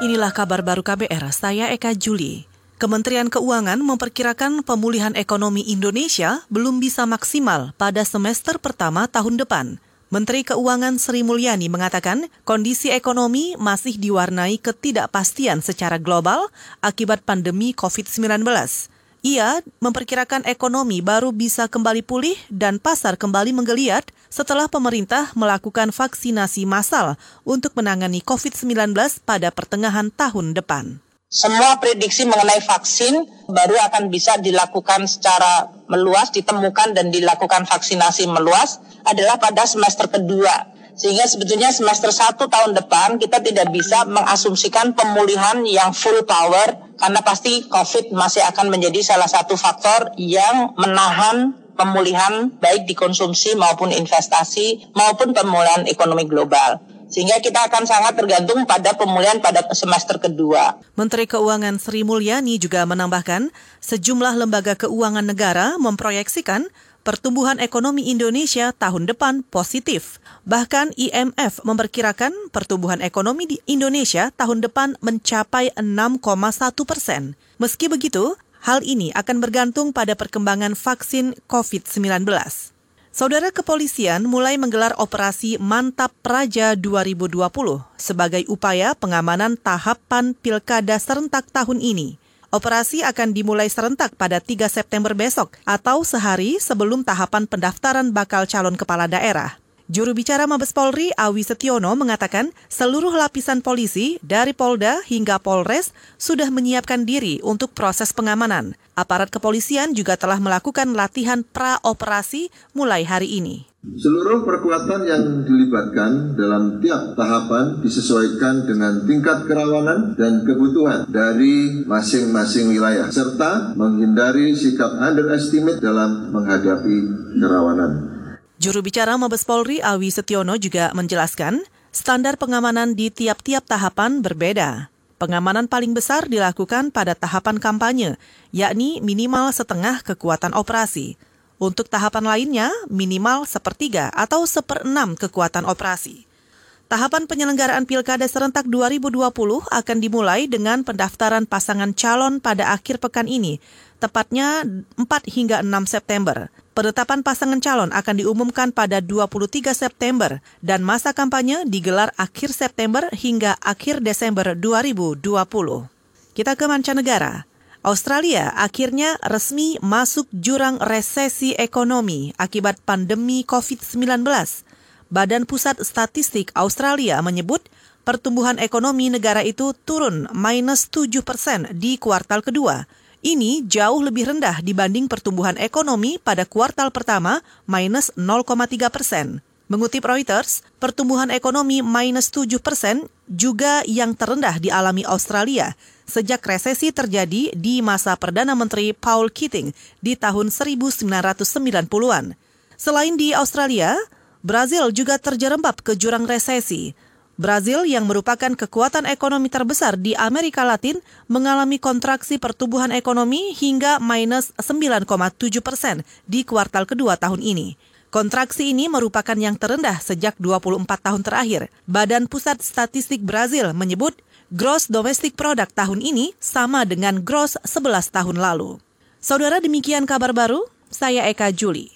Inilah kabar baru KBR, saya Eka Juli. Kementerian Keuangan memperkirakan pemulihan ekonomi Indonesia belum bisa maksimal pada semester pertama tahun depan. Menteri Keuangan Sri Mulyani mengatakan kondisi ekonomi masih diwarnai ketidakpastian secara global akibat pandemi COVID-19. Ia memperkirakan ekonomi baru bisa kembali pulih dan pasar kembali menggeliat setelah pemerintah melakukan vaksinasi massal untuk menangani COVID-19 pada pertengahan tahun depan. Semua prediksi mengenai vaksin baru akan bisa dilakukan secara meluas, ditemukan dan dilakukan vaksinasi meluas adalah pada semester kedua sehingga sebetulnya semester 1 tahun depan kita tidak bisa mengasumsikan pemulihan yang full power karena pasti COVID masih akan menjadi salah satu faktor yang menahan pemulihan baik di konsumsi maupun investasi maupun pemulihan ekonomi global sehingga kita akan sangat tergantung pada pemulihan pada semester kedua. Menteri Keuangan Sri Mulyani juga menambahkan sejumlah lembaga keuangan negara memproyeksikan pertumbuhan ekonomi Indonesia tahun depan positif. Bahkan IMF memperkirakan pertumbuhan ekonomi di Indonesia tahun depan mencapai 6,1 persen. Meski begitu, hal ini akan bergantung pada perkembangan vaksin COVID-19. Saudara kepolisian mulai menggelar operasi Mantap Praja 2020 sebagai upaya pengamanan tahapan pilkada serentak tahun ini. Operasi akan dimulai serentak pada 3 September besok atau sehari sebelum tahapan pendaftaran bakal calon kepala daerah. Juru bicara Mabes Polri Awi Setiono mengatakan seluruh lapisan polisi dari Polda hingga Polres sudah menyiapkan diri untuk proses pengamanan. Aparat kepolisian juga telah melakukan latihan pra-operasi mulai hari ini. Seluruh perkuatan yang dilibatkan dalam tiap tahapan disesuaikan dengan tingkat kerawanan dan kebutuhan dari masing-masing wilayah, serta menghindari sikap underestimate dalam menghadapi kerawanan. Juru bicara Mabes Polri Awi Setiono juga menjelaskan, standar pengamanan di tiap-tiap tahapan berbeda. Pengamanan paling besar dilakukan pada tahapan kampanye, yakni minimal setengah kekuatan operasi. Untuk tahapan lainnya, minimal sepertiga atau seperenam kekuatan operasi. Tahapan penyelenggaraan Pilkada serentak 2020 akan dimulai dengan pendaftaran pasangan calon pada akhir pekan ini, tepatnya 4 hingga 6 September. Penetapan pasangan calon akan diumumkan pada 23 September dan masa kampanye digelar akhir September hingga akhir Desember 2020. Kita ke mancanegara. Australia akhirnya resmi masuk jurang resesi ekonomi akibat pandemi COVID-19. Badan Pusat Statistik Australia menyebut pertumbuhan ekonomi negara itu turun minus 7 persen di kuartal kedua. Ini jauh lebih rendah dibanding pertumbuhan ekonomi pada kuartal pertama minus 0,3 persen. Mengutip Reuters, pertumbuhan ekonomi minus 7 persen juga yang terendah dialami Australia sejak resesi terjadi di masa Perdana Menteri Paul Keating di tahun 1990-an. Selain di Australia, Brazil juga terjerembab ke jurang resesi. Brazil yang merupakan kekuatan ekonomi terbesar di Amerika Latin mengalami kontraksi pertumbuhan ekonomi hingga minus 9,7 persen di kuartal kedua tahun ini. Kontraksi ini merupakan yang terendah sejak 24 tahun terakhir. Badan Pusat Statistik Brazil menyebut gross domestic product tahun ini sama dengan gross 11 tahun lalu. Saudara demikian kabar baru, saya Eka Juli.